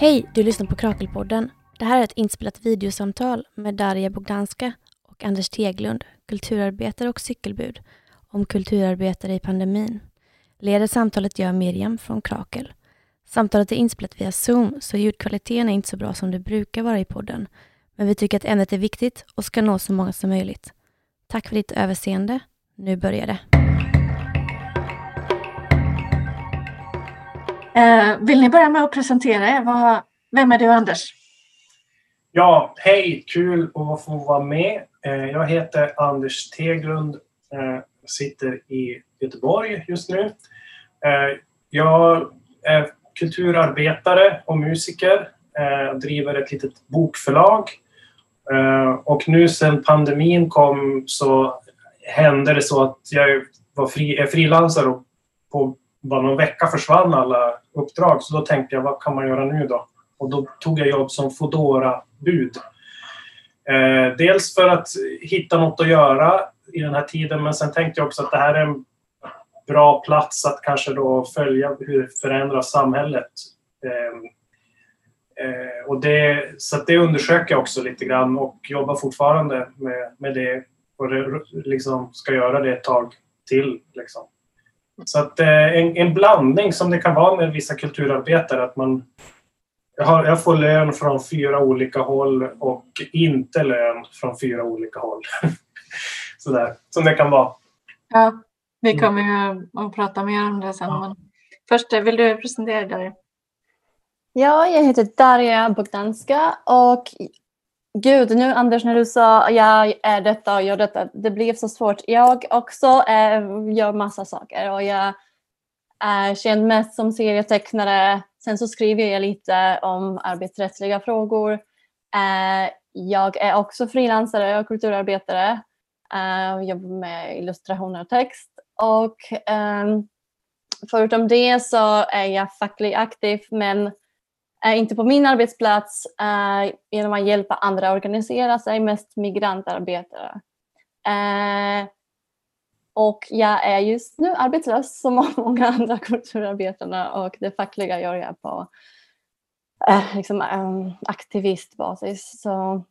Hej, du lyssnar på Krakelpodden. Det här är ett inspelat videosamtal med Darja Bogdanska och Anders Teglund, kulturarbetare och cykelbud, om kulturarbetare i pandemin. Leder samtalet gör Miriam från Krakel. Samtalet är inspelat via Zoom, så ljudkvaliteten är inte så bra som det brukar vara i podden. Men vi tycker att ämnet är viktigt och ska nå så många som möjligt. Tack för ditt överseende. Nu börjar det. Eh, vill ni börja med att presentera er? Vad, vem är du Anders? Ja, hej! Kul att få vara med. Eh, jag heter Anders Teglund. Eh, sitter i Göteborg just nu. Eh, jag är kulturarbetare och musiker. Eh, driver ett litet bokförlag. Eh, och nu sedan pandemin kom så hände det så att jag var fri, är frilansare och på bara någon vecka försvann alla uppdrag. Så då tänkte jag, vad kan man göra nu då? Och då tog jag jobb som fodora bud eh, Dels för att hitta något att göra i den här tiden, men sen tänkte jag också att det här är en bra plats att kanske då följa hur förändras samhället. Eh, eh, och det, så det undersöker jag också lite grann och jobbar fortfarande med, med det och det, liksom ska göra det ett tag till. Liksom. Så att eh, en, en, blandning som det kan vara med vissa kulturarbetare. Att man, jag, har, jag får lön från fyra olika håll och inte lön från fyra olika håll. Sådär, som det kan vara. Ja, vi mm. kommer ju att prata mer om det sen. Ja. Men först, vill du presentera dig? Ja, jag heter Darja Bogdanska och Gud, nu Anders när du sa jag är detta och gör detta, det blev så svårt. Jag också eh, gör massa saker och jag är känd mest som serietecknare. Sen så skriver jag lite om arbetsrättsliga frågor. Eh, jag är också frilansare och kulturarbetare. Äh, jobbar med illustrationer och text. Och eh, förutom det så är jag fackligt aktiv men inte på min arbetsplats eh, genom att hjälpa andra att organisera sig, mest migrantarbetare. Eh, och jag är just nu arbetslös som många andra kulturarbetare och det fackliga gör jag på eh, liksom, um, aktivistbasis. Så,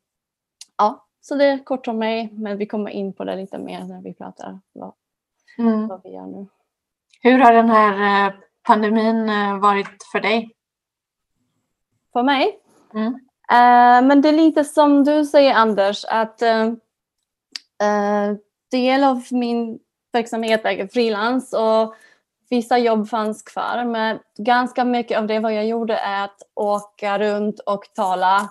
ja, så det är kort om mig, men vi kommer in på det lite mer när vi pratar vad, mm. vad vi gör nu. Hur har den här eh, pandemin eh, varit för dig? För mig. Mm. Uh, men det är lite som du säger Anders, att uh, del av min verksamhet är frilans och vissa jobb fanns kvar. Men ganska mycket av det vad jag gjorde är att åka runt och tala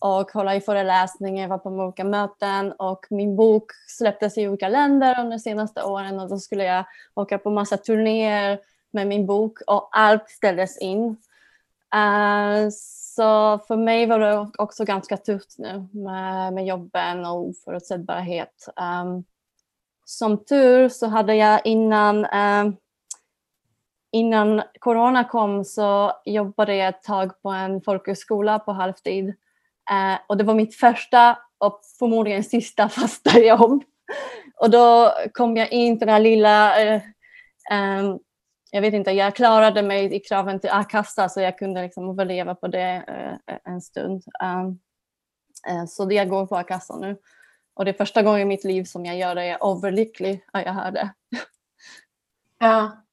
och hålla i föreläsningar, vara på olika möten och min bok släpptes i olika länder under de senaste åren och då skulle jag åka på massa turnéer med min bok och allt ställdes in. Uh, så för mig var det också ganska tufft nu med, med jobben och oförutsägbarhet. Um, som tur så hade jag innan, um, innan corona kom så jobbade jag ett tag på en folkhögskola på halvtid. Uh, och det var mitt första och förmodligen sista fasta jobb. Och då kom jag in till den här lilla uh, um, jag vet inte, jag klarade mig i kraven till a-kassa så jag kunde liksom överleva på det eh, en stund. Um, så jag går på a-kassa nu. Och det är första gången i mitt liv som jag gör det. Jag är överlycklig att jag hör det. Ja.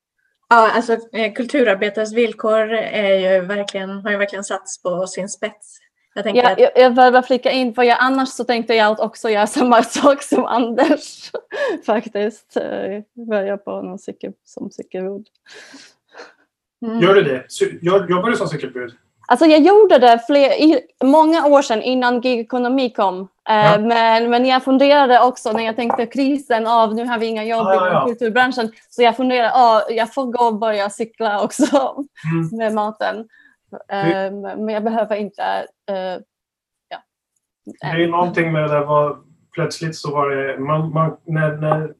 ja, alltså eh, kulturarbetares villkor är ju verkligen, har ju verkligen satts på sin spets jag, ja, att... jag, jag behöver flika in, för jag, annars så tänkte jag att också göra samma sak som Anders. Faktiskt. Eh, börja på någon cykel, som cykelbud. Mm. Gör du det? Jobbar du som cykelbud? Alltså jag gjorde det fler, i, många år sedan innan gigekonomi kom. Eh, ja. men, men jag funderade också när jag tänkte krisen av nu har vi inga jobb ah, i ja. kulturbranschen. Så jag funderade, ah, jag får gå och börja cykla också mm. med maten. Um, men jag behöver inte... Uh, ja. Det är någonting med det där var plötsligt så var det... Man, man, när, när,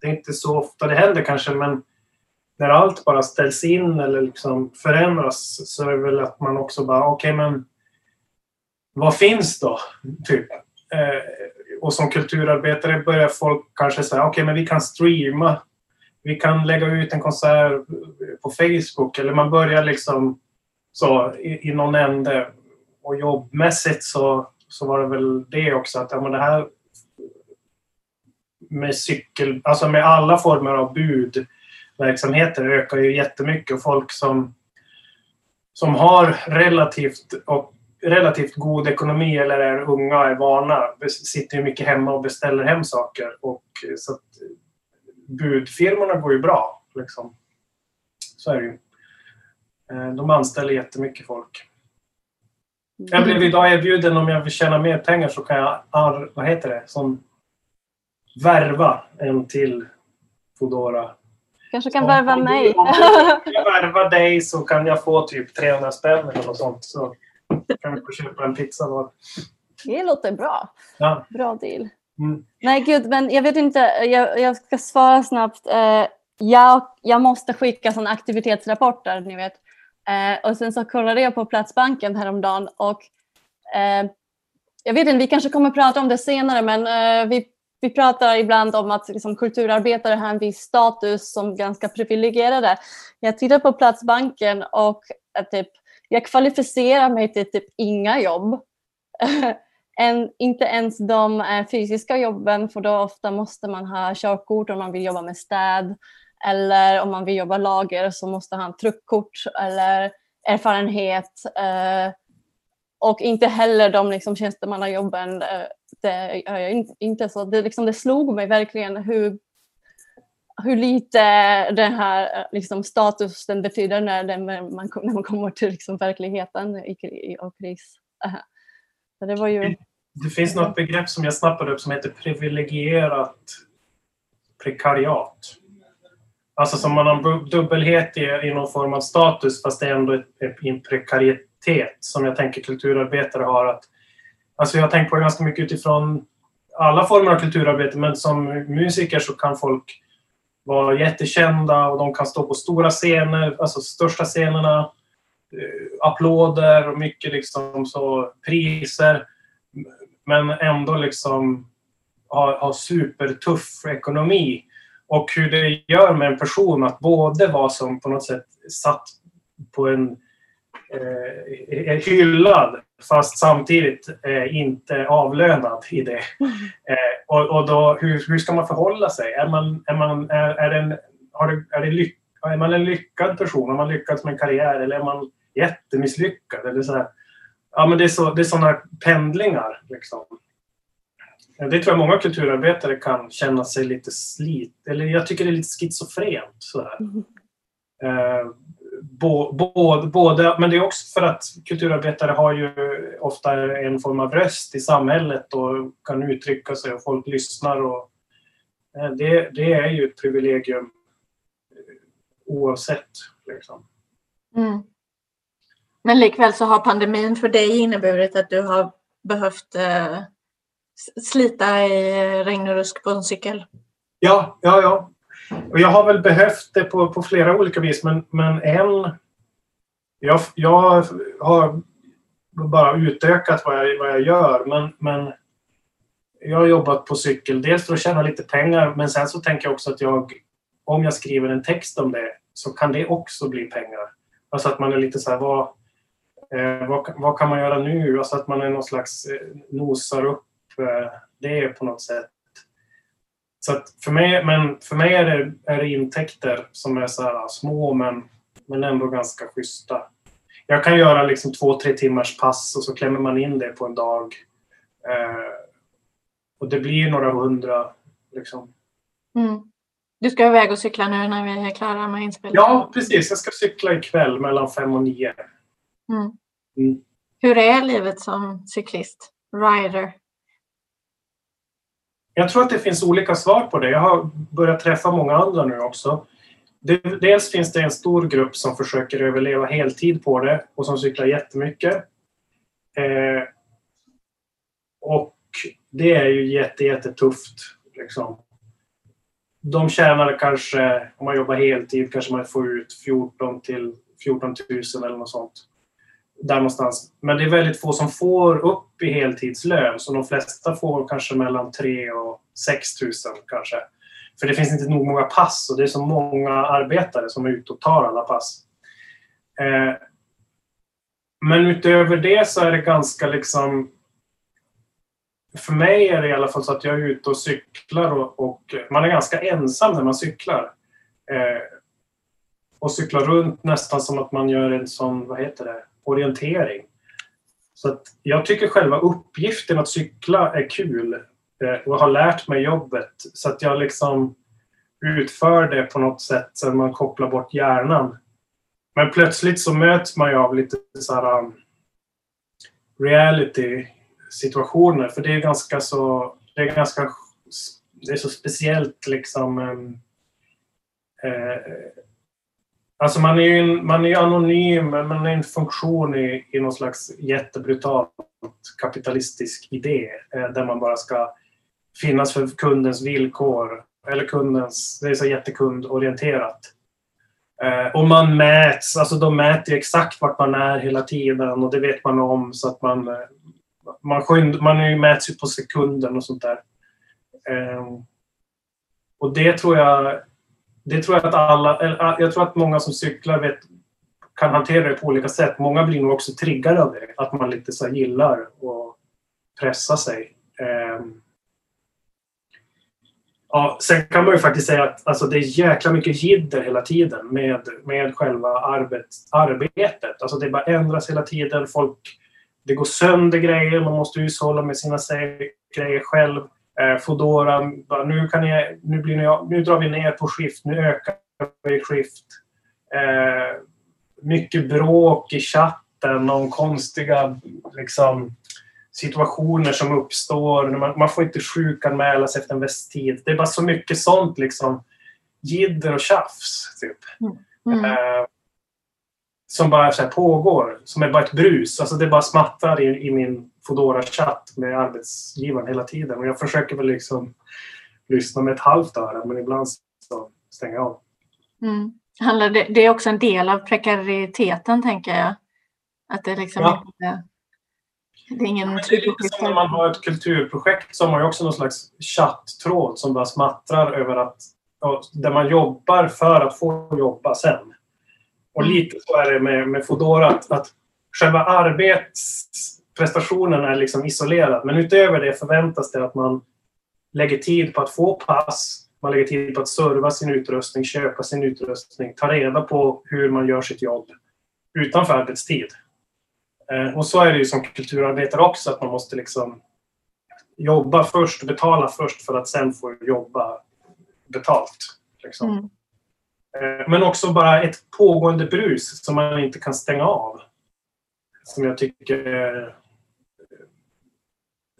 det är inte så ofta det händer kanske men när allt bara ställs in eller liksom förändras så är det väl att man också bara okej okay, men vad finns då? Typ. Eh, och som kulturarbetare börjar folk kanske säga okej okay, men vi kan streama. Vi kan lägga ut en konsert på Facebook eller man börjar liksom så i, i någon ände. Och jobbmässigt så, så var det väl det också att ja, men det här med cykel, alltså med alla former av budverksamheter ökar ju jättemycket och folk som, som har relativt, och, relativt god ekonomi eller är unga och är vana sitter ju mycket hemma och beställer hem saker. Och, så att, budfirmorna går ju bra. Liksom. Så är det ju. Eh, de anställer jättemycket folk. Jag blev idag erbjuden om jag vill tjäna mer pengar så kan jag, vad heter det, som värva en till Foodora. Kanske kan värva mig. Om jag värvar dig så kan jag få typ 300 spänn eller något sånt. Så kan vi få köpa en pizza var. Det låter bra. Ja. Bra deal. Mm. Nej, gud, men jag vet inte. Jag, jag ska svara snabbt. Eh, jag, jag måste skicka sådana aktivitetsrapporter, ni vet. Eh, och sen så kollade jag på Platsbanken häromdagen och eh, jag vet inte, vi kanske kommer prata om det senare, men eh, vi, vi pratar ibland om att liksom, kulturarbetare har en viss status som ganska privilegierade. Jag tittar på Platsbanken och eh, typ, jag kvalificerar mig till typ inga jobb. en, inte ens de eh, fysiska jobben, för då ofta måste man ha körkort om man vill jobba med städ. Eller om man vill jobba lager så måste ha truckkort eller erfarenhet. Eh, och inte heller de liksom, tjänstemannajobben. Eh, det är inte så. Det, liksom, det slog mig verkligen hur, hur lite den här eh, liksom, statusen betyder när, det, man, när man kommer till liksom, verkligheten i, i, och kris. Så det var ju... Det finns något begrepp som jag snappade upp som heter privilegierat prekariat. Alltså som man har dubbelhet i, i någon form av status fast det är ändå en prekaritet som jag tänker kulturarbetare har. Att, alltså jag har tänkt på det ganska mycket utifrån alla former av kulturarbete men som musiker så kan folk vara jättekända och de kan stå på stora scener, alltså största scenerna, eh, applåder och mycket liksom så priser. Men ändå liksom ha, ha supertuff ekonomi och hur det gör med en person att både vara som på något sätt satt på en eh, hyllad fast samtidigt eh, inte avlönad i det. Eh, och, och då, hur, hur ska man förhålla sig? Är man, är man, är, är en, har det, är, det lyck, är man en lyckad person? Har man lyckats med en karriär? Eller är man jättemisslyckad? Eller så här, ja, men det är, så, det är sådana pendlingar. Liksom. Det tror jag många kulturarbetare kan känna sig lite slit... Eller jag tycker det är lite schizofrent. Sådär. Mm. Eh, både, både, men det är också för att kulturarbetare har ju ofta en form av röst i samhället och kan uttrycka sig och folk lyssnar. Och, eh, det, det är ju ett privilegium eh, oavsett. Liksom. Mm. Men likväl så har pandemin för dig inneburit att du har behövt eh slita i regn och rusk på en cykel? Ja, ja, ja. Och jag har väl behövt det på, på flera olika vis, men, men en... Jag, jag har bara utökat vad jag, vad jag gör, men, men jag har jobbat på cykel, dels för att tjäna lite pengar, men sen så tänker jag också att jag, om jag skriver en text om det, så kan det också bli pengar. Alltså att man är lite så här, vad, eh, vad, vad kan man göra nu? Alltså att man är någon slags eh, nosar upp det på något sätt. Så för mig, men för mig är det, är det intäkter som är så här små men, men ändå ganska schyssta. Jag kan göra liksom två, tre timmars pass och så klämmer man in det på en dag. Eh, och det blir några hundra. Liksom. Mm. Du ska iväg och cykla nu när vi är klara med inspelningen? Ja, precis. Jag ska cykla ikväll mellan fem och nio. Mm. Mm. Hur är livet som cyklist? Rider? Jag tror att det finns olika svar på det. Jag har börjat träffa många andra nu också. Dels finns det en stor grupp som försöker överleva heltid på det och som cyklar jättemycket. Eh, och det är ju jätte, jättetufft. Liksom. De tjänar kanske, om man jobbar heltid, kanske man får ut 14 till 14 000 eller något sånt där någonstans. Men det är väldigt få som får upp i heltidslön, så de flesta får kanske mellan 3 och 6 000 kanske. För det finns inte nog många pass och det är så många arbetare som är ute och tar alla pass. Eh, men utöver det så är det ganska liksom för mig är det i alla fall så att jag är ute och cyklar och, och man är ganska ensam när man cyklar. Eh, och cyklar runt nästan som att man gör en sån, vad heter det, orientering. Så att jag tycker själva uppgiften att cykla är kul eh, och har lärt mig jobbet. Så att jag liksom utför det på något sätt så man kopplar bort hjärnan. Men plötsligt så möts man ju av lite så här um, reality situationer. För det är ganska så, det är ganska, det är så speciellt liksom. Um, eh, alltså man är ju man är anonym, men man är en funktion i, i någon slags jättebrutalt kapitalistisk idé eh, där man bara ska finnas för kundens villkor eller kundens, det är så jättekundorienterat. Eh, och man mäts, alltså de mäter exakt vart man är hela tiden och det vet man om så att man, eh, man, skynd, man mäts ju på sekunden och sånt där. Eh, och det tror jag, det tror jag att alla, eh, ah, jag tror att många som cyklar vet, kan hantera det på olika sätt. Många blir nog också triggade av det, att man lite så gillar att pressa sig. Ehm, ja, sen kan man ju faktiskt säga att alltså, det är jäkla mycket jidder hela tiden med, med själva arbet, arbetet. Alltså det bara ändras hela tiden. Folk, det går sönder grejer, man måste hushålla med sina grejer själv. Eh, Foodora, nu, kan ni, nu, blir ni, nu drar vi ner på skift, nu ökar vi skift. Eh, mycket bråk i chatten om konstiga liksom, situationer som uppstår. Man, man får inte sjukanmälas efter en viss tid. Det är bara så mycket sånt liksom. Jidder och tjafs, typ. Mm. Eh, som bara så pågår. Som är bara ett brus. Alltså det bara smattrar i, i min fodora chatt med arbetsgivaren hela tiden. Och jag försöker väl liksom lyssna med ett halvt öra, men ibland så stänger jag av. Mm. Handlar det, det är också en del av prekariteten, tänker jag. Att det liksom ja. inte det är ingen det är lite som när man har ett kulturprojekt så har man ju också någon slags chatttråd som bara smattrar över att där man jobbar för att få jobba sen. Och mm. lite så är det med, med Foodora att, att själva arbetsprestationen är liksom isolerad. Men utöver det förväntas det att man lägger tid på att få pass, man lägger tid på att serva sin utrustning, köpa sin utrustning, ta reda på hur man gör sitt jobb utanför arbetstid. Eh, och så är det ju som kulturarbetare också, att man måste liksom jobba först, betala först för att sen få jobba betalt. Liksom. Mm. Eh, men också bara ett pågående brus som man inte kan stänga av. Som jag tycker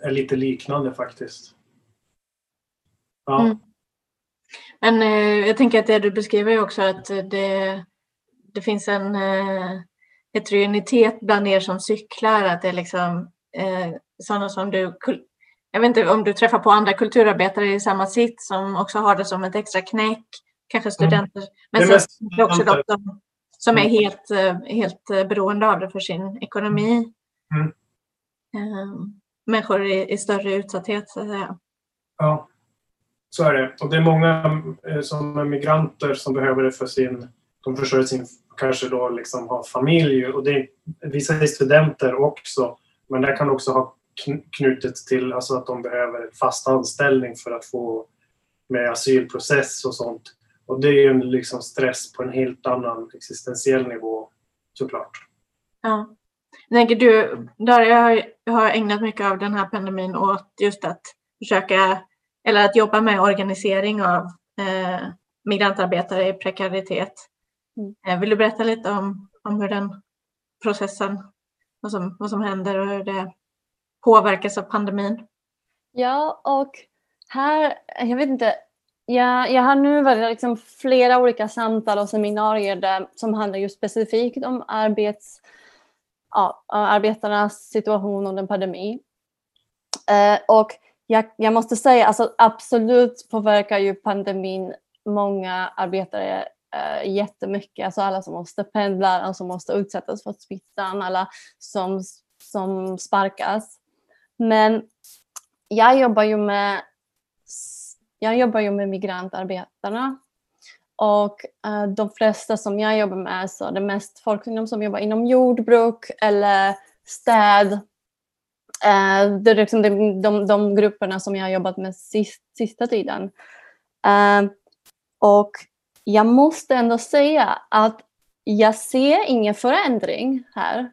är lite liknande faktiskt. Ja. Mm. Men eh, jag tänker att det du beskriver också att det, det finns en eh, heterogenitet bland er som cyklar, att det är liksom eh, sådana som du jag vet inte om du träffar på andra kulturarbetare i samma sitt som också har det som ett extra knäck, kanske mm. studenter, mm. men sen det också de som, som är mm. helt, eh, helt eh, beroende av det för sin ekonomi. Mm. Um, människor i, i, större utsatthet, så att säga. Ja, så är det. Och det är många som är migranter som behöver det för sin, de försörjer sin kanske då liksom ha familj och det vissa är studenter också men det kan också ha knutet till alltså att de behöver fast anställning för att få med asylprocess och sånt. Och det är ju en liksom stress på en helt annan existentiell nivå såklart. Ja. Jag tänker du, Daria har, har ägnat mycket av den här pandemin åt just att försöka, eller att jobba med organisering av eh, migrantarbetare i prekaritet. Mm. Eh, vill du berätta lite om, om hur den processen, vad som, vad som händer och hur det påverkas av pandemin? Ja, och här, jag vet inte, jag, jag har nu varit liksom flera olika samtal och seminarier där, som handlar just specifikt om arbets, ja, eh, arbetarnas situation under pandemi. Eh, och jag, jag, måste säga, alltså absolut påverkar ju pandemin många arbetare eh, jättemycket. Alltså alla som måste pendla, alla som måste utsättas för smittan, alla som, som sparkas. Men jag jobbar ju med, jag jobbar ju med migrantarbetarna och uh, de flesta som jag jobbar med så är det mest folk som jobbar inom jordbruk eller städ. Uh, det är liksom de, de, de, grupperna som jag har jobbat med sist, sista tiden. Uh, och jag måste ändå säga att jag ser ingen förändring här.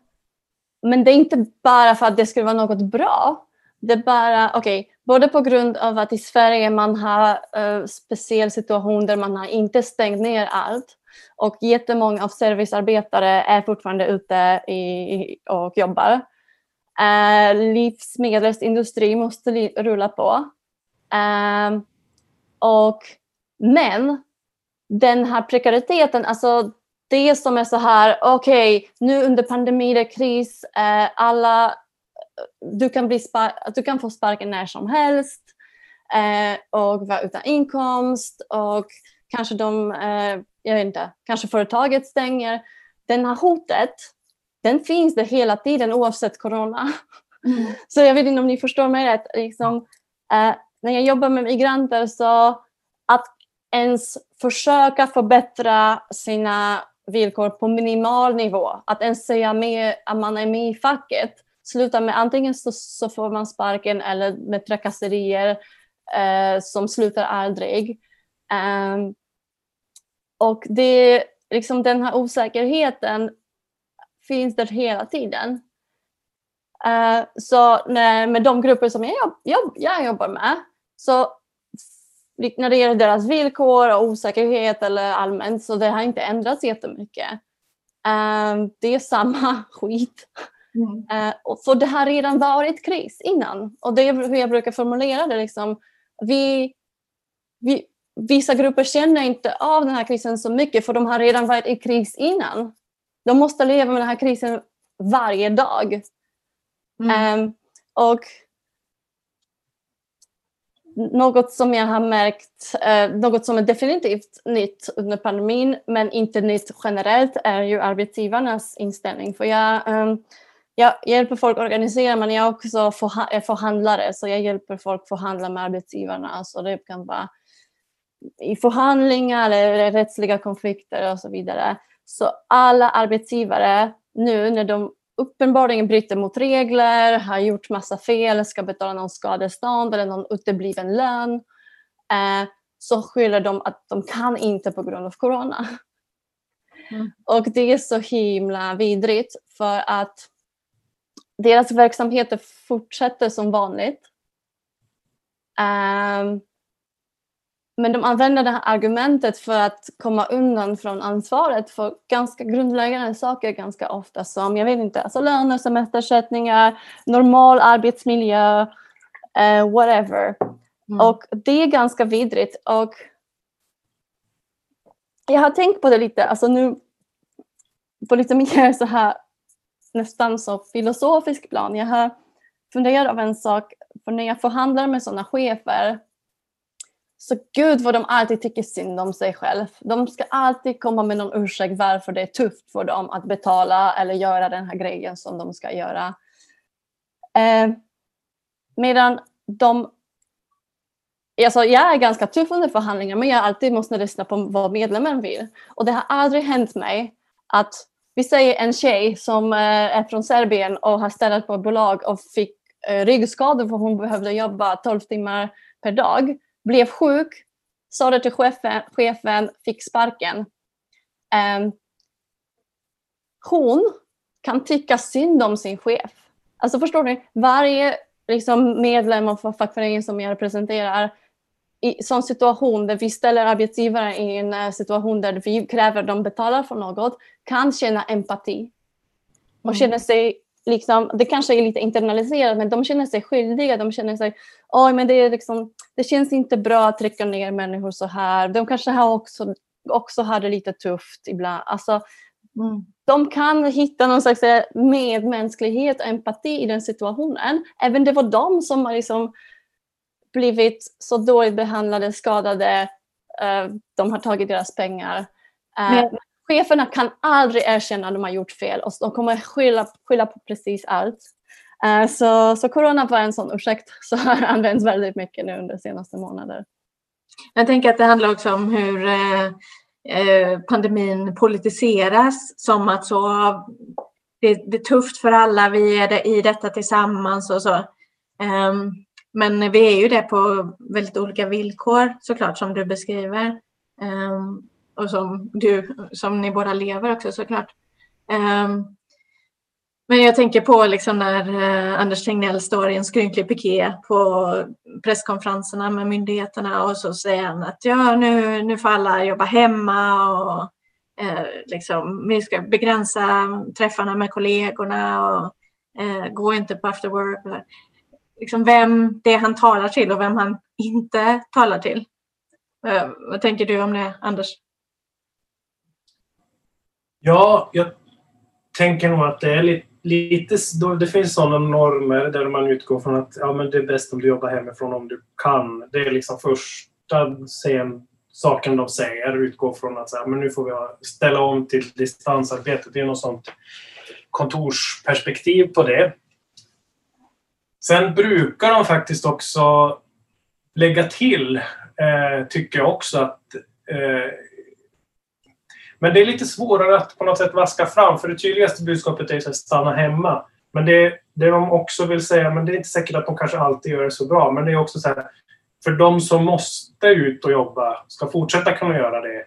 Men det är inte bara för att det skulle vara något bra. Det är bara, okej, okay, både på grund av att i Sverige man har uh, speciell situation där man har inte stängt ner allt och jättemånga av servicearbetare är fortfarande ute i, och jobbar. Uh, livsmedelsindustri måste rulla på. Uh, och, men den här prekariteten, alltså det som är så här, okej, okay, nu under pandemin är kris, eh, alla, du kan, bli du kan få sparken när som helst eh, och vara utan inkomst och kanske de, eh, jag vet inte, kanske företaget stänger. Den här hotet, den finns det hela tiden oavsett corona. Mm. Så jag vet inte om ni förstår mig rätt. Liksom, eh, när jag jobbar med migranter så att ens försöka förbättra sina villkor på minimal nivå. Att ens säga med, att man är med i facket slutar med antingen så, så får man sparken eller med trakasserier eh, som slutar aldrig. Um, och det, liksom den här osäkerheten finns där hela tiden. Uh, så när, med de grupper som jag, jobb, jag jobbar med så när det gäller deras villkor och osäkerhet eller allmänt så det har inte ändrats jättemycket. Uh, det är samma skit. Mm. Uh, för det har redan varit kris innan och det är hur jag brukar formulera det. Liksom. Vi, vi, vissa grupper känner inte av den här krisen så mycket för de har redan varit i kris innan. De måste leva med den här krisen varje dag. Mm. Um, och något som jag har märkt, eh, något som är definitivt nytt under pandemin men inte nytt generellt är ju arbetsgivarnas inställning. För jag, eh, jag hjälper folk organisera men jag är också förha förhandlare så jag hjälper folk förhandla med arbetsgivarna. Så det kan vara i förhandlingar eller rättsliga konflikter och så vidare. Så alla arbetsgivare nu när de uppenbarligen bryter mot regler, har gjort massa fel, ska betala någon skadestånd eller någon utebliven lön, eh, så skyller de att de kan inte på grund av corona. Mm. Och det är så himla vidrigt för att deras verksamheter fortsätter som vanligt. Um, men de använder det här argumentet för att komma undan från ansvaret för ganska grundläggande saker ganska ofta som, jag vet inte, alltså löner, semestersättningar, normal arbetsmiljö, uh, whatever. Mm. Och det är ganska vidrigt och jag har tänkt på det lite, alltså nu på lite mer så här nästan så filosofisk plan. Jag har funderat av en sak, för när jag förhandlar med sådana chefer så gud vad de alltid tycker synd om sig själv. De ska alltid komma med någon ursäkt varför det är tufft för dem att betala eller göra den här grejen som de ska göra. Eh, medan de... Alltså jag är ganska tuff under förhandlingar men jag alltid måste lyssna på vad medlemmen vill. Och det har aldrig hänt mig att vi säger en tjej som eh, är från Serbien och har städat på ett bolag och fick eh, ryggskador för hon behövde jobba 12 timmar per dag blev sjuk, sa det till chefen, chefen fick sparken. Um, hon kan tycka synd om sin chef. Alltså förstår ni? Varje liksom, medlem av fackföreningen som jag representerar i sån situation där vi ställer arbetsgivare i en eh, situation där vi kräver att de betalar för något kan känna empati och mm. känna sig liksom, det kanske är lite internaliserat, men de känner sig skyldiga. De känner sig, oj men det, är liksom, det känns inte bra att trycka ner människor så här. De kanske har också, också har det lite tufft ibland. Alltså, mm. De kan hitta någon slags eh, medmänsklighet och empati i den situationen. Även det var de som liksom blivit så dåligt behandlade, skadade. Uh, de har tagit deras pengar. Uh, men, cheferna kan aldrig erkänna att de har gjort fel och de kommer skylla, skylla på precis allt. Uh, så, så corona var en sån ursäkt som har använts väldigt mycket nu under senaste månader. Jag tänker att det handlar också om hur, eh, pandemin politiseras som att så det, det, är tufft för alla, vi är i detta tillsammans och så. Um, men vi är ju det på väldigt olika villkor såklart som du beskriver. Um, och som, du, som ni båda lever också såklart. Um, men jag tänker på liksom när uh, Anders Tegnell står i en skrynklig piké på presskonferenserna med myndigheterna och så säger han att ja, nu, nu får alla jobba hemma och uh, liksom, vi ska begränsa träffarna med kollegorna och uh, gå inte på after work. Liksom vem det är han talar till och vem han inte talar till. Eh, vad tänker du om det, Anders? Ja, jag tänker nog att det är lite lite, det finns sådana normer där man utgår från att ja, men det är bäst om du jobbar hemifrån om du kan. Det är liksom första sen, saken de säger, utgår från att så här, men nu får vi ställa om till distansarbete. Det är något sånt kontorsperspektiv på det. Sen brukar de faktiskt också lägga till, eh, tycker jag också, att eh, men det är lite svårare att på något sätt vaska fram, för det tydligaste budskapet är att stanna hemma. Men det, det de också vill säga, men det är inte säkert att de kanske alltid gör det så bra, men det är också så här, för de som måste ut och jobba, ska fortsätta kunna göra det,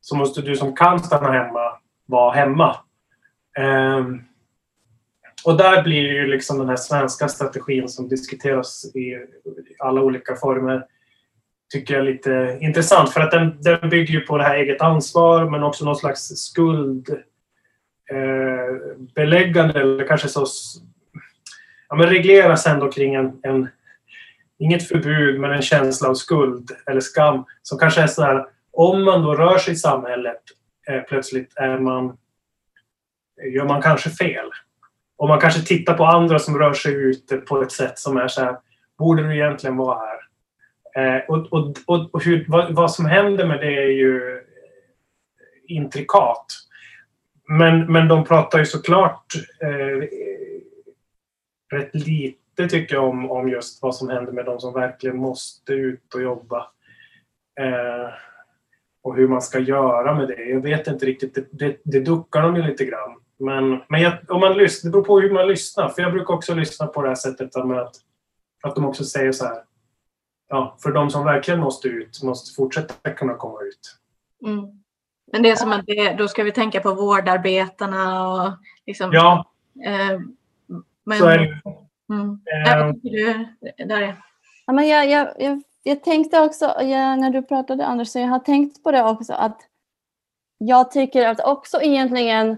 så måste du som kan stanna hemma, vara hemma. Um, och där blir det ju liksom den här svenska strategin som diskuteras i alla olika former tycker jag är lite intressant för att den, den bygger ju på det här eget ansvar men också någon slags skuldbeläggande eh, eller kanske så ja, men regleras ändå kring en, en, inget förbud men en känsla av skuld eller skam som kanske är så här om man då rör sig i samhället eh, plötsligt är man gör man kanske fel. Och man kanske tittar på andra som rör sig ute på ett sätt som är så här borde du egentligen vara här? Eh, och, och, och, hur, vad, vad, som händer med det är ju eh, intrikat. Men, men de pratar ju såklart eh, rätt lite tycker jag om, om just vad som händer med de som verkligen måste ut och jobba. Eh, och hur man ska göra med det. Jag vet inte riktigt, det, det, det duckar de ju lite grann. Men, men jag, om man lyssnar, det beror på hur man lyssnar. För jag brukar också lyssna på det här sättet med att, att de också säger så här ja, för de som verkligen måste ut måste fortsätta kunna komma ut. Mm. Men det är som att det, då ska vi tänka på vårdarbetarna och liksom, Ja. Eh, men, så är det mm. äh? Ja, men jag, jag, jag, jag tänkte också, jag, när du pratade Anders, så jag har tänkt på det också att jag tycker att också egentligen,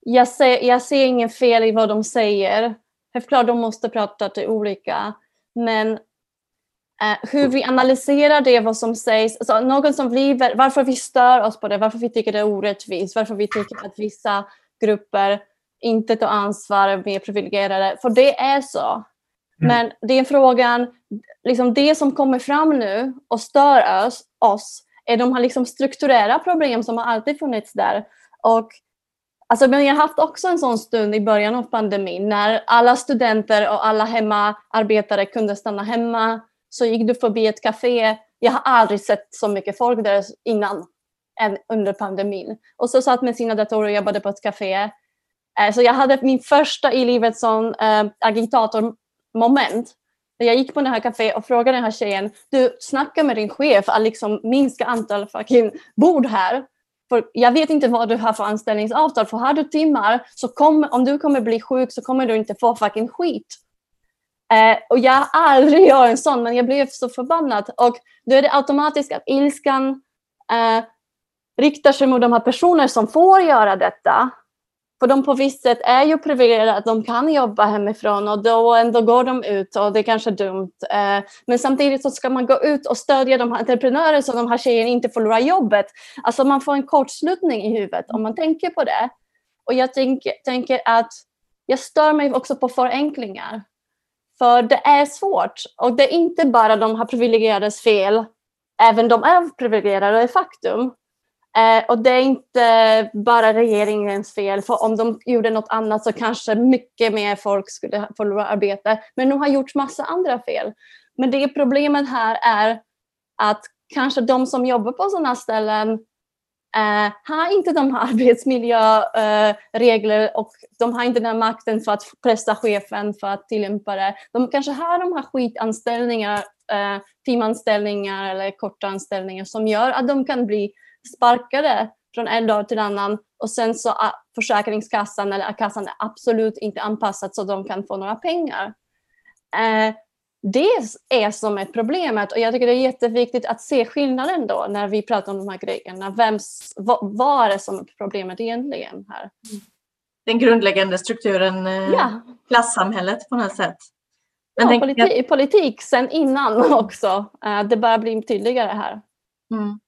jag ser, jag ser ingen fel i vad de säger. Självklart de måste prata till olika, men Eh, hur vi analyserar det, vad som sägs. Alltså, någon som driver, varför vi stör oss på det, varför vi tycker det är orättvist, varför vi tycker att vissa grupper inte tar ansvar, mer privilegierade. För det är så. Mm. Men det är frågan, liksom det som kommer fram nu och stör oss, oss är de här liksom strukturella problem som har alltid funnits där. Och Alltså, men jag har haft också en sån stund i början av pandemin när alla studenter och alla hemmaarbetare kunde stanna hemma så gick du förbi ett café. Jag har aldrig sett så mycket folk där innan än under pandemin. Och så satt med sina datorer och jobbade på ett café. Eh, så jag hade min första i livet som äh, eh, agitatormoment. Jag gick på det här caféet och frågade den här tjejen, du snacka med din chef att liksom minska antal fucking bord här. För jag vet inte vad du har för anställningsavtal, för har du timmar så kom, om du kommer bli sjuk så kommer du inte få fucking skit. Eh, och jag har aldrig gjort en sån, men jag blev så förbannad. Och då är det automatiskt att ilskan eh, riktar sig mot de här personerna som får göra detta. För de på visst sätt är ju privilegierade att de kan jobba hemifrån och då ändå går de ut och det är kanske dumt. Eh, men samtidigt så ska man gå ut och stödja de här entreprenörerna så de här tjejerna inte förlorar jobbet. Alltså man får en kortslutning i huvudet om man tänker på det. Och jag tänker, tänker att jag stör mig också på förenklingar. För det är svårt och det är inte bara de här privilegierades fel. Även de är privilegierade, det är faktum. Eh, och det är inte bara regeringens fel, för om de gjorde något annat så kanske mycket mer folk skulle förlora arbete. Men de har gjort massa andra fel. Men det problemet här är att kanske de som jobbar på sådana ställen Uh, har inte de här arbetsmiljöregler uh, och de har inte den makten för att pressa chefen för att tillämpa det. De kanske har de här skitanställningar, uh, timanställningar eller korta anställningar som gör att de kan bli sparkade från en dag till en annan och sen så är Försäkringskassan eller kassan är absolut inte anpassad så de kan få några pengar. Eh, det är som är problemet och jag tycker det är jätteviktigt att se skillnaden då när vi pratar om de här grejerna. Vems, vad, är det som är problemet egentligen här? Den grundläggande strukturen, eh, ja. klassamhället på något sätt. Men ja, politik, politik sen innan också. Eh, det börjar bli tydligare här. Mm.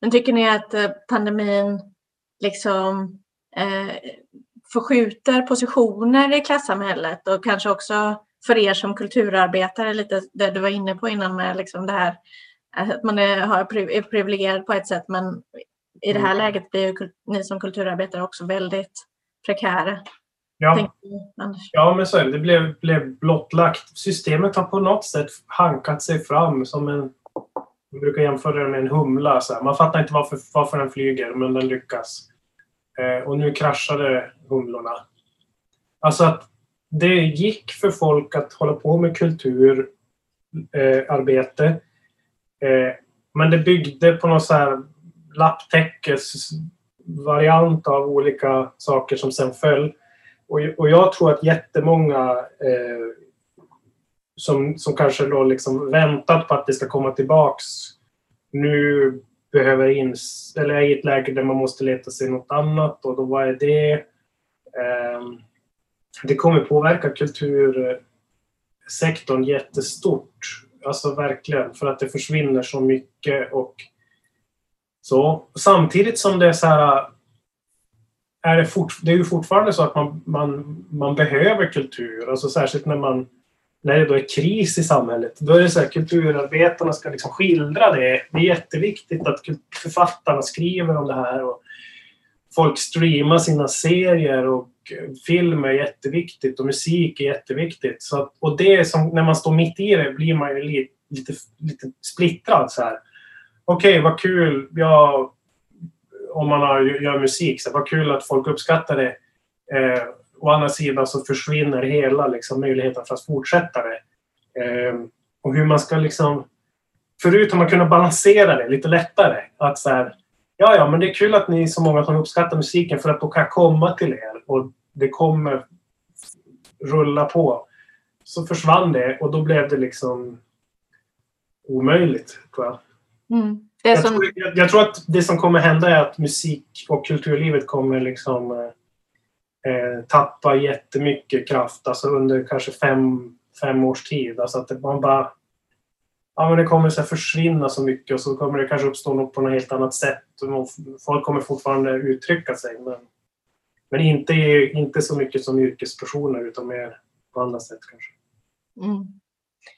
Men tycker ni att eh, pandemin liksom eh, förskjuter positioner i klassamhället och kanske också för er som kulturarbetare, lite det du var inne på innan med liksom det här att man är, privilegierad på ett sätt men i det här mm. läget blir ju ni som kulturarbetare också väldigt prekära. Ja, ja men så är det. Det blev, blev blottlagt. Systemet har på något sätt hankat sig fram som en... Man brukar jämföra det med en humla. Så här. Man fattar inte varför, varför den flyger, men den lyckas. Eh, och nu kraschade humlorna. Alltså att det gick för folk att hålla på med kulturarbete. Eh, eh, men det byggde på någon så här lapptäckesvariant av olika saker som sen föll. Och, och jag tror att jättemånga eh, som, som kanske då liksom väntat på att det ska komma tillbaks nu behöver in, eller är i ett läge där man måste leta sig något annat och då vad är det? Eh, det kommer påverka kultursektorn jättestort. Alltså verkligen, för att det försvinner så mycket och så. Samtidigt som det är så här är det, fort, det är ju fortfarande så att man, man, man behöver kultur, alltså särskilt när man när det då är kris i samhället. Då är det så här, kulturarbetarna ska liksom skildra det. Det är jätteviktigt att författarna skriver om det här och folk streamar sina serier och film är jätteviktigt och musik är jätteviktigt. Så att, och det som, när man står mitt i det blir man ju lite, lite, lite splittrad. Okej, okay, vad kul. Ja, om man har, gör musik, så vad kul att folk uppskattar det. Eh, å andra sidan så försvinner hela liksom, möjligheten för att fortsätta det. Eh, och hur man ska liksom... Förut har man kunnat balansera det lite lättare. Att så här, ja, ja, men det är kul att ni är så många som uppskattar musiken för att då kan jag komma till er och det kommer rulla på. Så försvann det och då blev det liksom omöjligt, tror jag. Mm. Jag, som... tror, jag, jag, tror, att det som kommer hända är att musik och kulturlivet kommer liksom eh, eh, tappa jättemycket kraft, alltså under kanske fem, fem års tid. Alltså att man bara ja, men det kommer så försvinna så mycket och så kommer det kanske uppstå något på något helt annat sätt. Folk kommer fortfarande uttrycka sig men, men inte, inte så mycket som yrkespersoner utan mer på andra sätt kanske. Mm.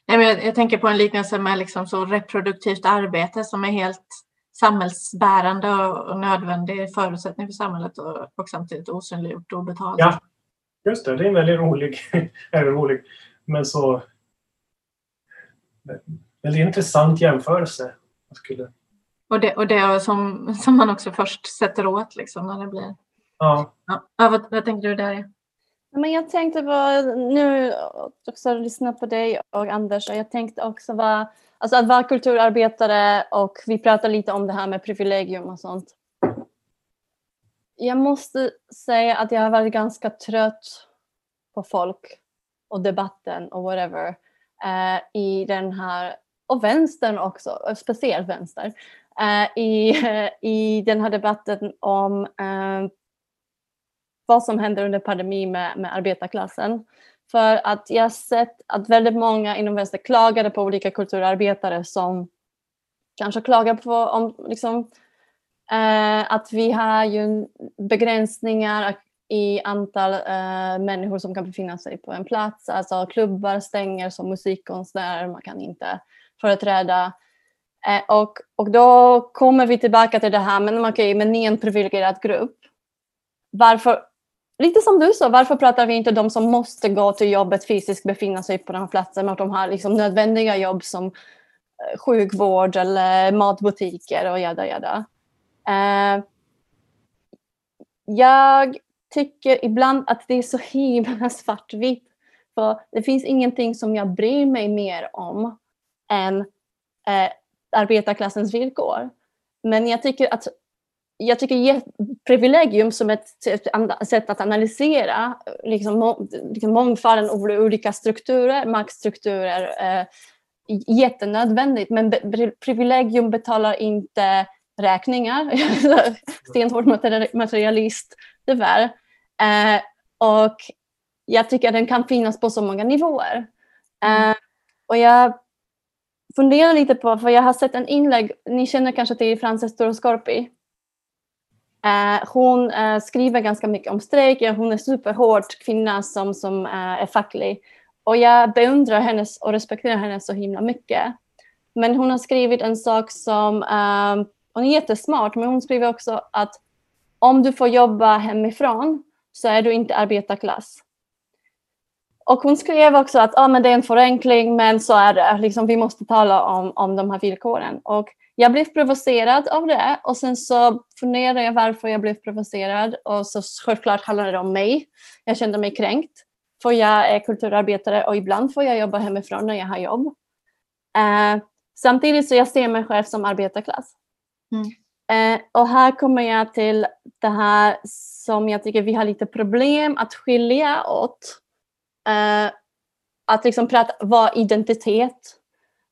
Nej, men jag, jag, tänker på en liknelse med liksom så reproduktivt arbete som är helt samhällsbärande och, och nödvändig förutsättning för samhället och, och samtidigt osynliggjort och obetalt. Ja, just det. Det är en väldigt rolig, rolig men så väldigt intressant jämförelse. skulle... Och det, och det som, som man också först sätter åt liksom när det blir... Ja. ja. vad, vad tänkte du där? Men jag tänkte på, nu också lyssna på dig och Anders, och jag tänkte också vara, alltså att vara kulturarbetare och vi pratar lite om det här med privilegium och sånt. Jag måste säga att jag har varit ganska trött på folk och debatten och whatever eh, i den här och vänstern också, speciellt vänster, eh, i, i den här debatten om eh, vad som händer under pandemin med, med arbetarklassen. För att jag har sett att väldigt många inom vänster klagade på olika kulturarbetare som kanske klagar på om, liksom, eh, att vi har ju begränsningar i antal eh, människor som kan befinna sig på en plats. Alltså klubbar stänger som musikkonstnärer, man kan inte företräda. Eh, och, och då kommer vi tillbaka till det här, men okej, okay, men ni är en privilegierad grupp. Varför, lite som du sa, varför pratar vi inte om de som måste gå till jobbet fysiskt, befinna sig på den här platsen, att de har liksom nödvändiga jobb som eh, sjukvård eller matbutiker och jada jada. Uh, jag tycker ibland att det är så himla svartvitt. För det finns ingenting som jag bryr mig mer om än eh, arbetarklassens villkor. Men jag tycker att jag tycker privilegium som ett sätt att analysera liksom, liksom mångfalden av olika strukturer, maktstrukturer, eh, jättenödvändigt. Men privilegium betalar inte räkningar. Stenhård materialist, tyvärr. Eh, och jag tycker att den kan finnas på så många nivåer. Eh, och jag funderar lite på, för jag har sett en inlägg, ni känner kanske till Frances Toroscorpi? Eh, hon eh, skriver ganska mycket om strejk, hon är superhård kvinna som, som eh, är facklig. Och jag beundrar hennes och respekterar henne så himla mycket. Men hon har skrivit en sak som, eh, hon är jättesmart, men hon skriver också att om du får jobba hemifrån så är du inte arbetarklass. Och hon skrev också att ah, men det är en förenkling, men så är det. Liksom, vi måste tala om, om de här villkoren. Och jag blev provocerad av det och sen så funderade jag varför jag blev provocerad och så självklart handlade det om mig. Jag kände mig kränkt för jag är kulturarbetare och ibland får jag jobba hemifrån när jag har jobb. Uh, samtidigt så jag ser mig själv som arbetarklass. Mm. Uh, och här kommer jag till det här som jag tycker vi har lite problem att skilja åt. Uh, att liksom prata vad identitet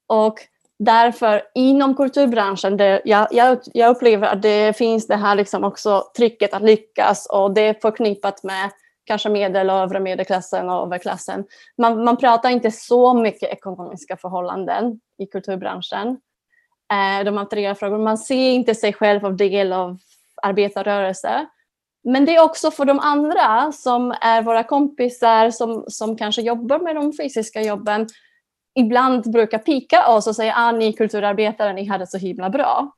och därför inom kulturbranschen, det, jag, jag, jag, upplever att det finns det här liksom också trycket att lyckas och det är förknippat med kanske medel och övre medelklassen och överklassen. Man, man pratar inte så mycket ekonomiska förhållanden i kulturbranschen. Eh, de materiella frågorna. Man ser inte sig själv som del av arbetarrörelsen. Men det är också för de andra som är våra kompisar som, som kanske jobbar med de fysiska jobben ibland brukar pika oss och säga att ah, ni kulturarbetare, ni hade så himla bra.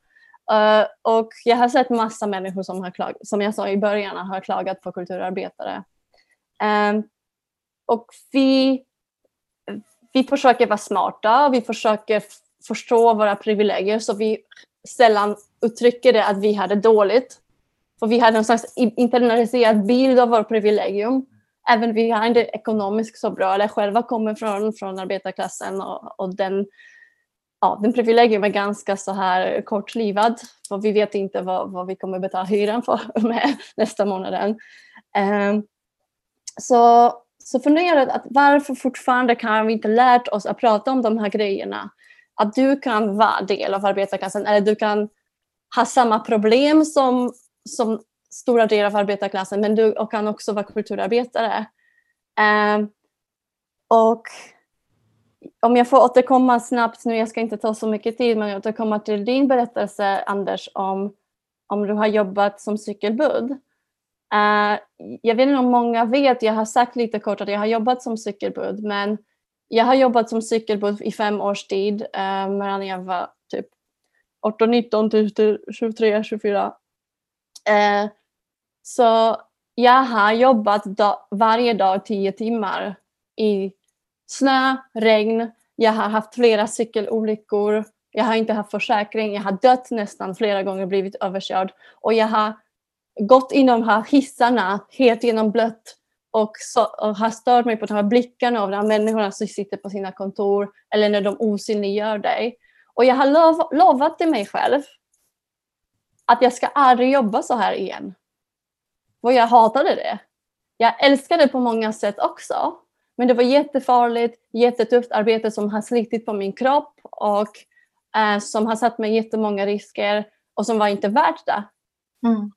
Uh, och jag har sett massa människor som har klagat, som jag sa i början, har klagat på kulturarbetare. Um, och vi, vi försöker vara smarta, vi försöker förstå våra privilegier så vi sällan uttrycker det att vi hade dåligt. För vi hade en slags internaliserad bild av vårt privilegium även vi har inte ekonomiskt så bra eller själva kommer från, från arbetarklassen och, och den, ja, den privilegium är ganska så här kortlivad för vi vet inte vad, vad vi kommer betala hyran för med nästa månaden. Um, så, så funderar att varför fortfarande kan vi inte lärt oss att prata om de här grejerna? Att du kan vara del av arbetarklassen eller du kan ha samma problem som, som stora delar av arbetarklassen men du kan också vara kulturarbetare. Um, och om jag får återkomma snabbt nu, jag ska inte ta så mycket tid, men jag återkomma till din berättelse Anders om, om du har jobbat som cykelbud. Uh, jag vet inte om många vet, jag har sagt lite kort att jag har jobbat som cykelbud, men jag har jobbat som cykelbud i fem års tid, ehm, uh, mellan jag var typ 18, 19 till 23, 24. Eh, så jag har jobbat dag, varje dag tio timmar i snö, regn. Jag har haft flera cykelolyckor. Jag har inte haft försäkring. Jag har dött nästan flera gånger, blivit överkörd. Och jag har gått inom de här hissarna helt genom blött och, så, och har stört mig på de här blickarna av de här människorna som sitter på sina kontor eller när de osynliggör dig. Och jag har lov, lovat till mig själv att jag ska aldrig jobba så här igen. Och jag hatade det. Jag älskade det på många sätt också. Men det var jättefarligt, jättetufft arbete som har slitit på min kropp och eh, som har satt mig jättemånga risker och som var inte värt det. Mm.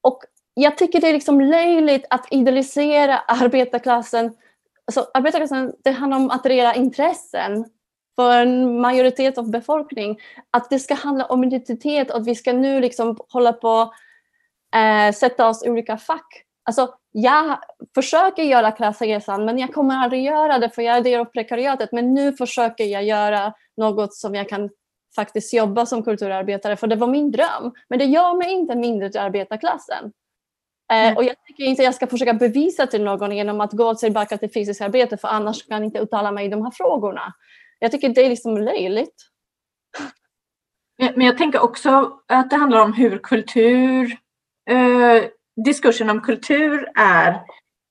Och jag tycker det är liksom löjligt att idealisera arbetarklassen. Alltså, arbetarklassen det handlar om att attrahera intressen för en majoritet av befolkningen. Att det ska handla om identitet och att vi ska nu liksom hålla på eh, sätta oss i olika fack. Alltså, jag försöker göra klassresan men jag kommer aldrig göra det för jag är del av prekariatet. Men nu försöker jag göra något som jag kan faktiskt jobba som kulturarbetare för det var min dröm. Men det gör mig inte mindre till arbetarklassen. Eh, och jag tycker inte jag ska försöka bevisa till någon genom att gå tillbaka till fysiskt arbete för annars kan jag inte uttala mig i de här frågorna. Jag tycker det är liksom löjligt. Men jag tänker också att det handlar om hur kultur, eh, diskursen om kultur är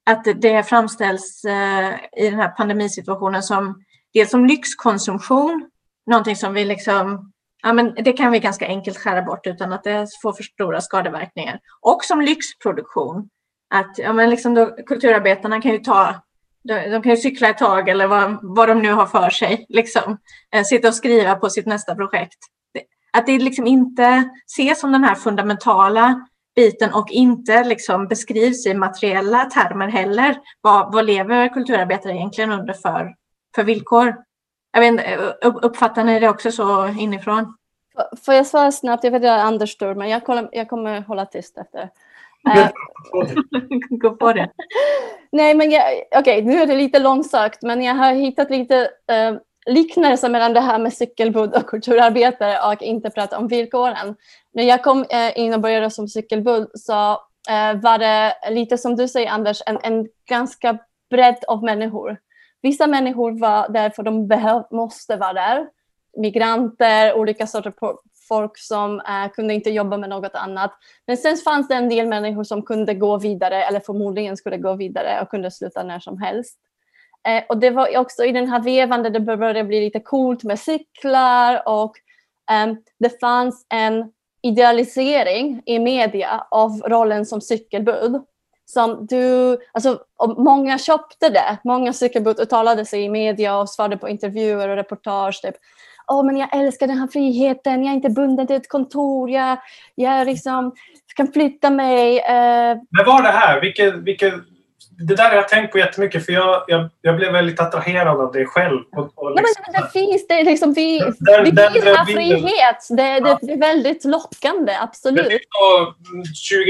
att det framställs eh, i den här pandemisituationen som dels som lyxkonsumtion, någonting som vi liksom, ja men det kan vi ganska enkelt skära bort utan att det får för stora skadeverkningar. Och som lyxproduktion, att ja men liksom då, kulturarbetarna kan ju ta de, de kan ju cykla ett tag eller vad, vad de nu har för sig, liksom. Eh, sitta och skriva på sitt nästa projekt. Att det liksom inte ses som den här fundamentala biten och inte liksom beskrivs i materiella termer heller. Vad, vad lever kulturarbetare egentligen under för, för villkor? Jag vet, eh, uppfattar ni det också så inifrån? Får jag svara snabbt? Jag vet att jag är Anders Stur, men jag, kollar, jag kommer hålla tyst efter. Gå på det. Nej, men okej, okay, nu är det lite långsökt, men jag har hittat lite uh, liknelse mellan det här med cykelbud och kulturarbetare och inte prata om villkoren. När jag kom uh, in och började som cykelbud så uh, var det lite som du säger Anders, en, en ganska bredd av människor. Vissa människor var där för de behöv, måste vara där. Migranter, olika sorter folk som eh, kunde inte jobba med något annat. Men sen fanns det en del människor som kunde gå vidare eller förmodligen skulle gå vidare och kunde sluta när som helst. Eh, och det var också i den här vevan där det började bli lite coolt med cyklar och eh, det fanns en idealisering i media av rollen som cykelbud. Som du, alltså, många köpte det. Många cykelbud uttalade sig i media och svarade på intervjuer och reportage. Typ oh, men jag älskar den här friheten, jag är inte bunden till ett kontor, jag, jag liksom kan flytta mig. Eh. Men var det här? Vilket, vilket, det där har jag tänkt på jättemycket för jag, jag, jag blev väldigt attraherad av det själv. Och, och liksom, ja, men det finns det liksom, vi, den, vi vill ha frihet. Det, det, det, är väldigt lockande, absolut. Det är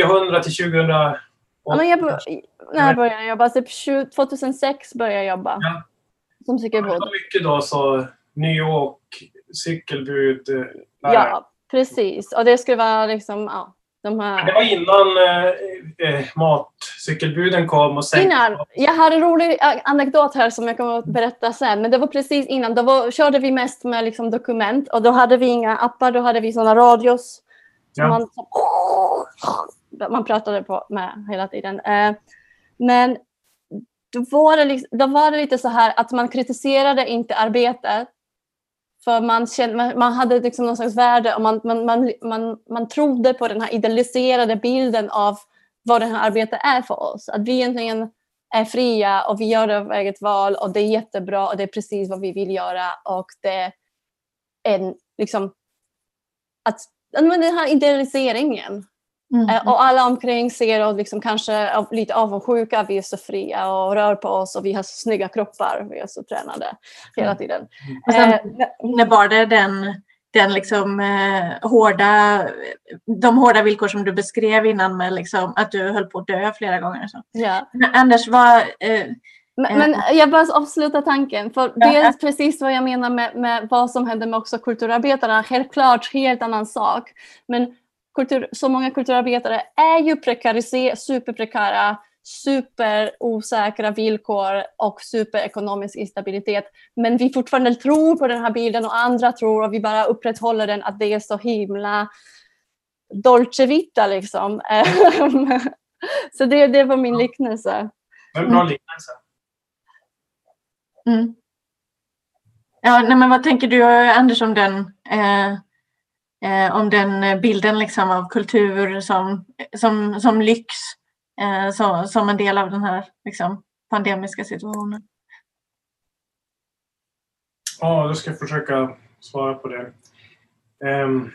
2000 till 2000 Ja, men jag, när jag började jobba, typ 2006 började jag jobba. Ja. Som cykelbud. Så mycket då så New York, cykelbud. Eh, ja, precis. Och det skulle vara liksom, ja, de här... Det var innan eh, eh, matcykelbuden kom och sen... Innan. Jag har en rolig anekdot här som jag kommer att berätta sen. Men det var precis innan. Då var, körde vi mest med liksom, dokument och då hade vi inga appar. Då hade vi sådana radios. Ja. Man, man pratade på med hela tiden. Eh, men då var, det, liksom, då var det lite så här att man kritiserade inte arbetet för man, kände, man hade liksom någon slags värde och man, man, man, man, man trodde på den här idealiserade bilden av vad det här arbetet är för oss. Att vi egentligen är fria och vi gör vårt eget val och det är jättebra och det är precis vad vi vill göra och det är en, liksom, att, den här idealiseringen Mm. Eh, och alla omkring ser och liksom kanske lite avundsjuka. Vi är så fria och rör på oss och vi har så snygga kroppar. Vi är så tränade hela mm. tiden. Och sen innebar det den, den liksom, eh, hårda, de hårda villkor som du beskrev innan med liksom, att du höll på att dö flera gånger. Så. Ja. Anders, vad... Eh, men, men, jag bara avsluta tanken, för det är precis vad jag menar med, med vad som händer med också kulturarbetarna. Självklart helt annan sak. Men kultur, så många kulturarbetare är ju superprekära, superosäkra villkor och superekonomisk instabilitet. Men vi fortfarande tror på den här bilden och andra tror och vi bara upprätthåller den att det är så himla dolce vita liksom. så det, det var min liknelse. En bra liknelse. Mm. Ja, nej, men vad tänker du Anders om den eh, eh, om den eh, bilden liksom av kultur som, som, som lyx eh, som, som en del av den här liksom, pandemiska situationen. Ja, jag ska försöka svara på det. Um,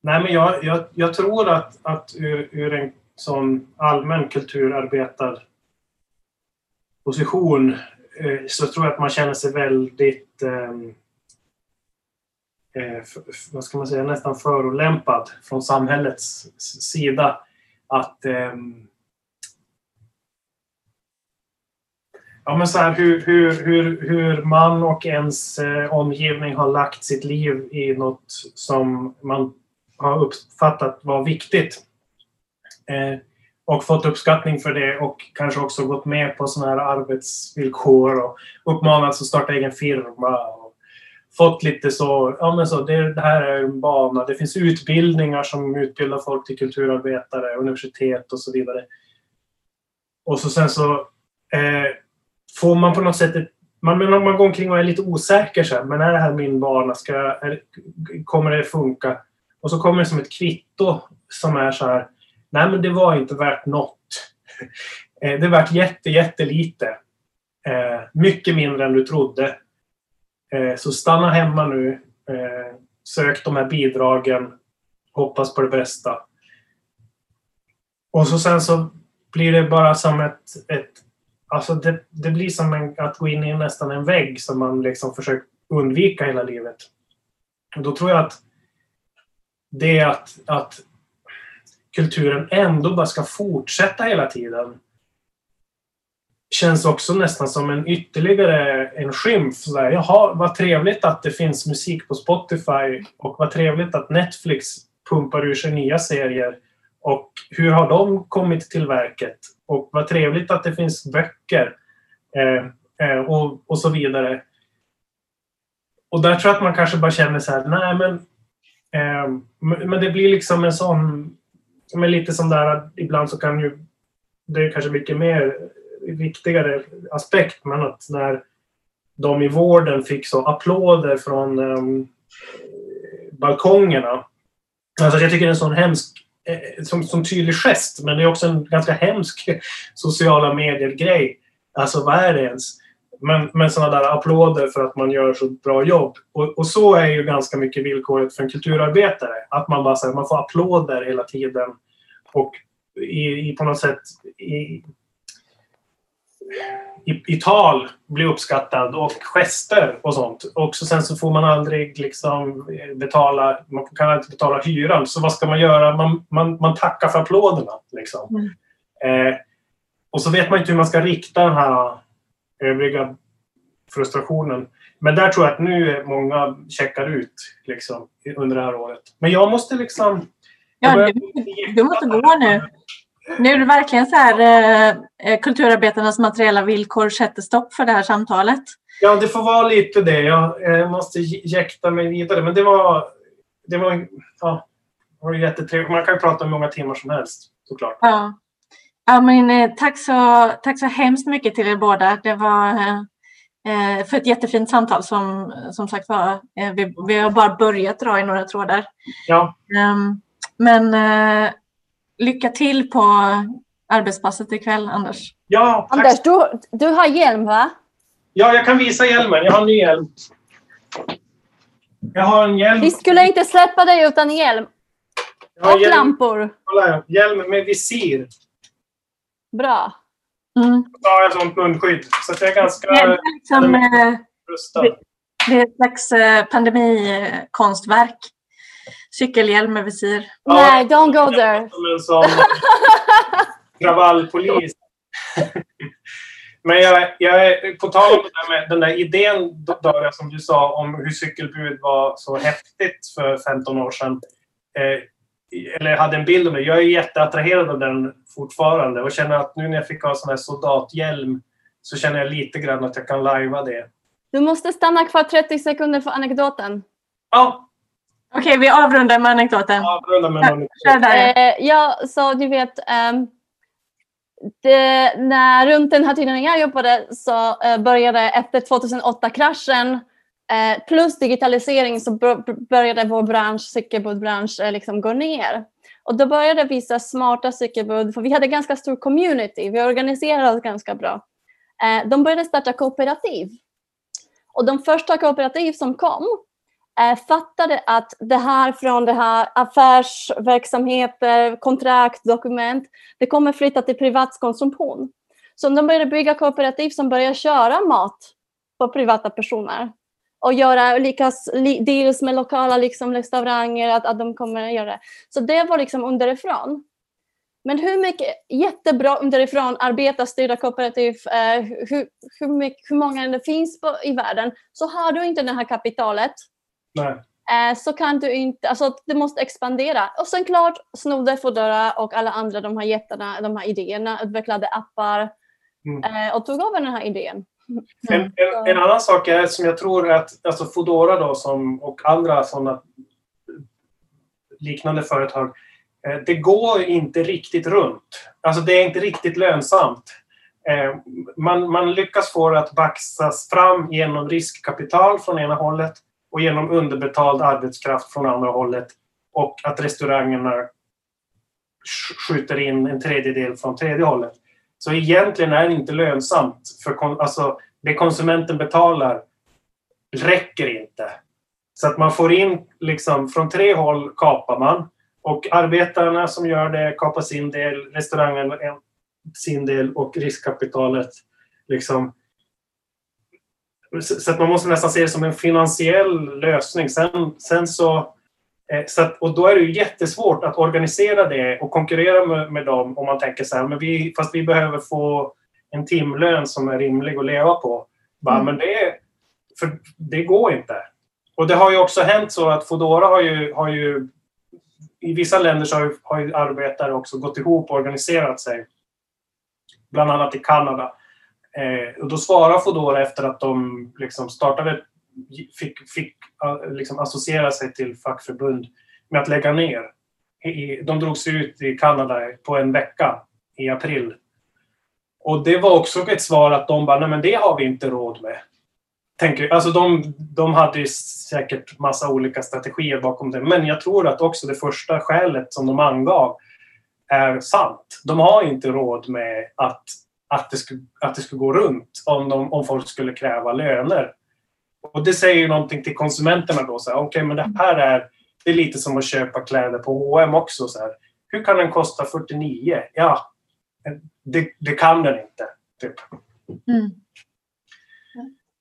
nej, men jag, jag, jag tror att, att ur, ur en sån allmän kulturarbetarposition Eh, så tror jag att man känner sig väldigt ehm, eh, vad ska man säga, nästan förolämpad från samhällets sida. Att eh, ja, men så här, hur, hur, hur, hur man och ens eh, omgivning har lagt sitt liv i något som man har uppfattat var viktigt. Eh, och fått uppskattning för det och kanske också gått med på sådana här arbetsvillkor och uppmanats att starta egen firma och fått lite så, ja men så, det, det här är en bana. Det finns utbildningar som utbildar folk till kulturarbetare, universitet och så vidare. Och så sen så eh, får man på något sätt ett, man, man går omkring och är lite osäker så här, men är det här min bana? Ska, är, kommer det funka? Och så kommer det som ett kvitto som är så här, nej men det var inte värt något. Eh, det är värt jätte, jättelite. Eh, mycket mindre än du trodde. Eh, så stanna hemma nu. Eh, sök de här bidragen. Hoppas på det bästa. Och så sen så blir det bara som ett... ett alltså det, det blir som en, att gå in i nästan en vägg som man liksom försökt undvika hela livet. Och då tror jag att det är att, att kulturen ändå bara ska fortsätta hela tiden känns också nästan som en ytterligare en skymf. Sådär, Jaha, vad trevligt att det finns musik på Spotify och vad trevligt att Netflix pumpar ur sig nya serier. Och hur har de kommit till verket? Och vad trevligt att det finns böcker eh, eh, och, och så vidare. Och där tror jag att man kanske bara känner så här, nej men eh, men det blir liksom en sån, men lite som där ibland så kan ju det är kanske mycket mer viktigare aspekt, men att när de i vården fick så applåder från um, balkongerna. Alltså jag tycker det är en sån hemsk, eh, som, som tydlig gest, men det är också en ganska hemsk sociala medier-grej. Alltså vad är det ens? Men, men sådana där applåder för att man gör så bra jobb. Och, och så är ju ganska mycket villkoret för en kulturarbetare. Att man bara här, man får applåder hela tiden. Och i, i på något sätt i, i, i tal bli uppskattad och gester och sånt. Och så sen så får man aldrig liksom betala, man kan inte betala hyran. Så vad ska man göra? Man, man, man tackar för applåderna. Liksom. Mm. Eh, och så vet man inte hur man ska rikta den här övriga frustrationen. Men där tror jag att nu många checkar ut liksom, under det här året. Men jag måste liksom... Ja, du, du måste gå nu. Nu är det verkligen så här eh, eh, kulturarbetarnas materiella villkor sätter stopp för det här samtalet. Ja, det får vara lite det. Jag eh, måste jäkta mig vidare. Men det var, det var, ja, det var jättetrevligt. Man kan ju prata hur många timmar som helst såklart. Ja. Ja, men, eh, tack, så, tack så hemskt mycket till er båda. Det var eh, för ett jättefint samtal som, som sagt var. Eh, vi, vi har bara börjat dra i några trådar. Ja. Um, men eh, lycka till på arbetspasset ikväll, Anders. Ja, tack. Anders, du, du har hjälm, va? Ja, jag kan visa hjälmen. Jag har en ny hjälm. Jag har en hjälm. Vi skulle inte släppa dig utan hjälm. Och hjälm. lampor. Kolla, hjälm med visir. Bra. Mm. Då har jag sånt munskydd. Så jag är ganska det är liksom, rustad. Det, det är ett slags eh, pandemikonstverk. Cykelhjälm med visir. Ja, Nej, don't go there. Som en sån kravallpolis. Men jag, jag är, på tal om det med, den där idén Daria, som du sa om hur cykelbud var så häftigt för 15 år sedan. Eh, eller hade en bild om det. Jag är jätteattraherad av den fortfarande och känner att nu när jag fick ha sån här soldathjälm så känner jag lite grann att jag kan lajva det. Du måste stanna kvar 30 sekunder för anekdoten. Ja, Okej, okay, vi avrundar med anekdoten. Avrundar med anekdoten. Eh, ja, så du vet, um, det, när, runt den här tiden jag jobbade så uh, började efter 2008-kraschen Eh, plus digitalisering så började vår bransch, cykelbudbransch, eh, liksom gå ner. Och då började visa smarta cykelbud, för vi hade ganska stor community, vi organiserade oss ganska bra. Eh, de började starta kooperativ. Och de första kooperativ som kom fattade att det här från det här affärsverksamheter, kontrakt, dokument, det kommer flytta till privatkonsumtion. Så de började bygga kooperativ som börjar köra mat på privata personer och göra olika deals med lokala liksom, restauranger, att, att de kommer att göra det. Så det var liksom underifrån. Men hur mycket jättebra underifrån arbetarstyrda kooperativ, eh, hur, hur, mycket, hur många det finns på, i världen, så har du inte det här kapitalet Nej. Eh, så kan du inte, alltså det måste expandera. Och sen klart Snodde, Foodora och alla andra de här jättarna, de här idéerna, utvecklade appar mm. Eh, och tog över den här idén. En, en, en, annan sak är som jag tror att alltså Foodora då som, och andra sådana liknande företag, eh, det går inte riktigt runt. Alltså det är inte riktigt lönsamt. Eh, man, man lyckas få det att baxas fram genom riskkapital från ena hållet och genom underbetald arbetskraft från andra hållet och att restaurangerna skjuter in en tredjedel från tredje hållet. Så egentligen är det inte lönsamt. För alltså, det konsumenten betalar räcker inte. Så att man får in, liksom, från tre håll kapar man. Och arbetarna som gör det kapar sin del, restaurangen sin del och riskkapitalet liksom. Så att man måste nästan se det som en finansiell lösning. Sen, sen så så att, och då är det ju jättesvårt att organisera det och konkurrera med, med dem om man tänker så här, men vi, fast vi behöver få en timlön som är rimlig att leva på. Bara, mm. Men det, för det går inte. Och det har ju också hänt så att Foodora har ju, har ju i vissa länder så har ju, har ju arbetare också gått ihop och organiserat sig. Bland annat i Kanada. Eh, och då svarar Foodora efter att de liksom startade fick, fick liksom associera sig till fackförbund med att lägga ner. De drog sig ut i Kanada på en vecka i april. Och det var också ett svar att de bara, nej men det har vi inte råd med. Tänker, alltså de, de hade ju säkert massa olika strategier bakom det, men jag tror att också det första skälet som de angav är sant. De har inte råd med att, att, det, skulle, att det skulle gå runt om, de, om folk skulle kräva löner och det säger ju någonting till konsumenterna då. Okej, okay, men det här är, det är lite som att köpa kläder på H&M också. Så här. Hur kan den kosta 49? Ja, det, det kan den inte. Typ. Mm.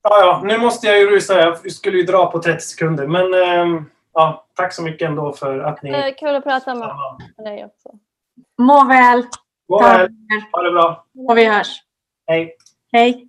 Ja, ja, nu måste jag ju rusa. Jag skulle ju dra på 30 sekunder. Men äh, ja, tack så mycket ändå för att ni... Eh, kul att prata med dig också. Må väl. Må väl. Ha det bra. Och vi hörs. Hej. Hej.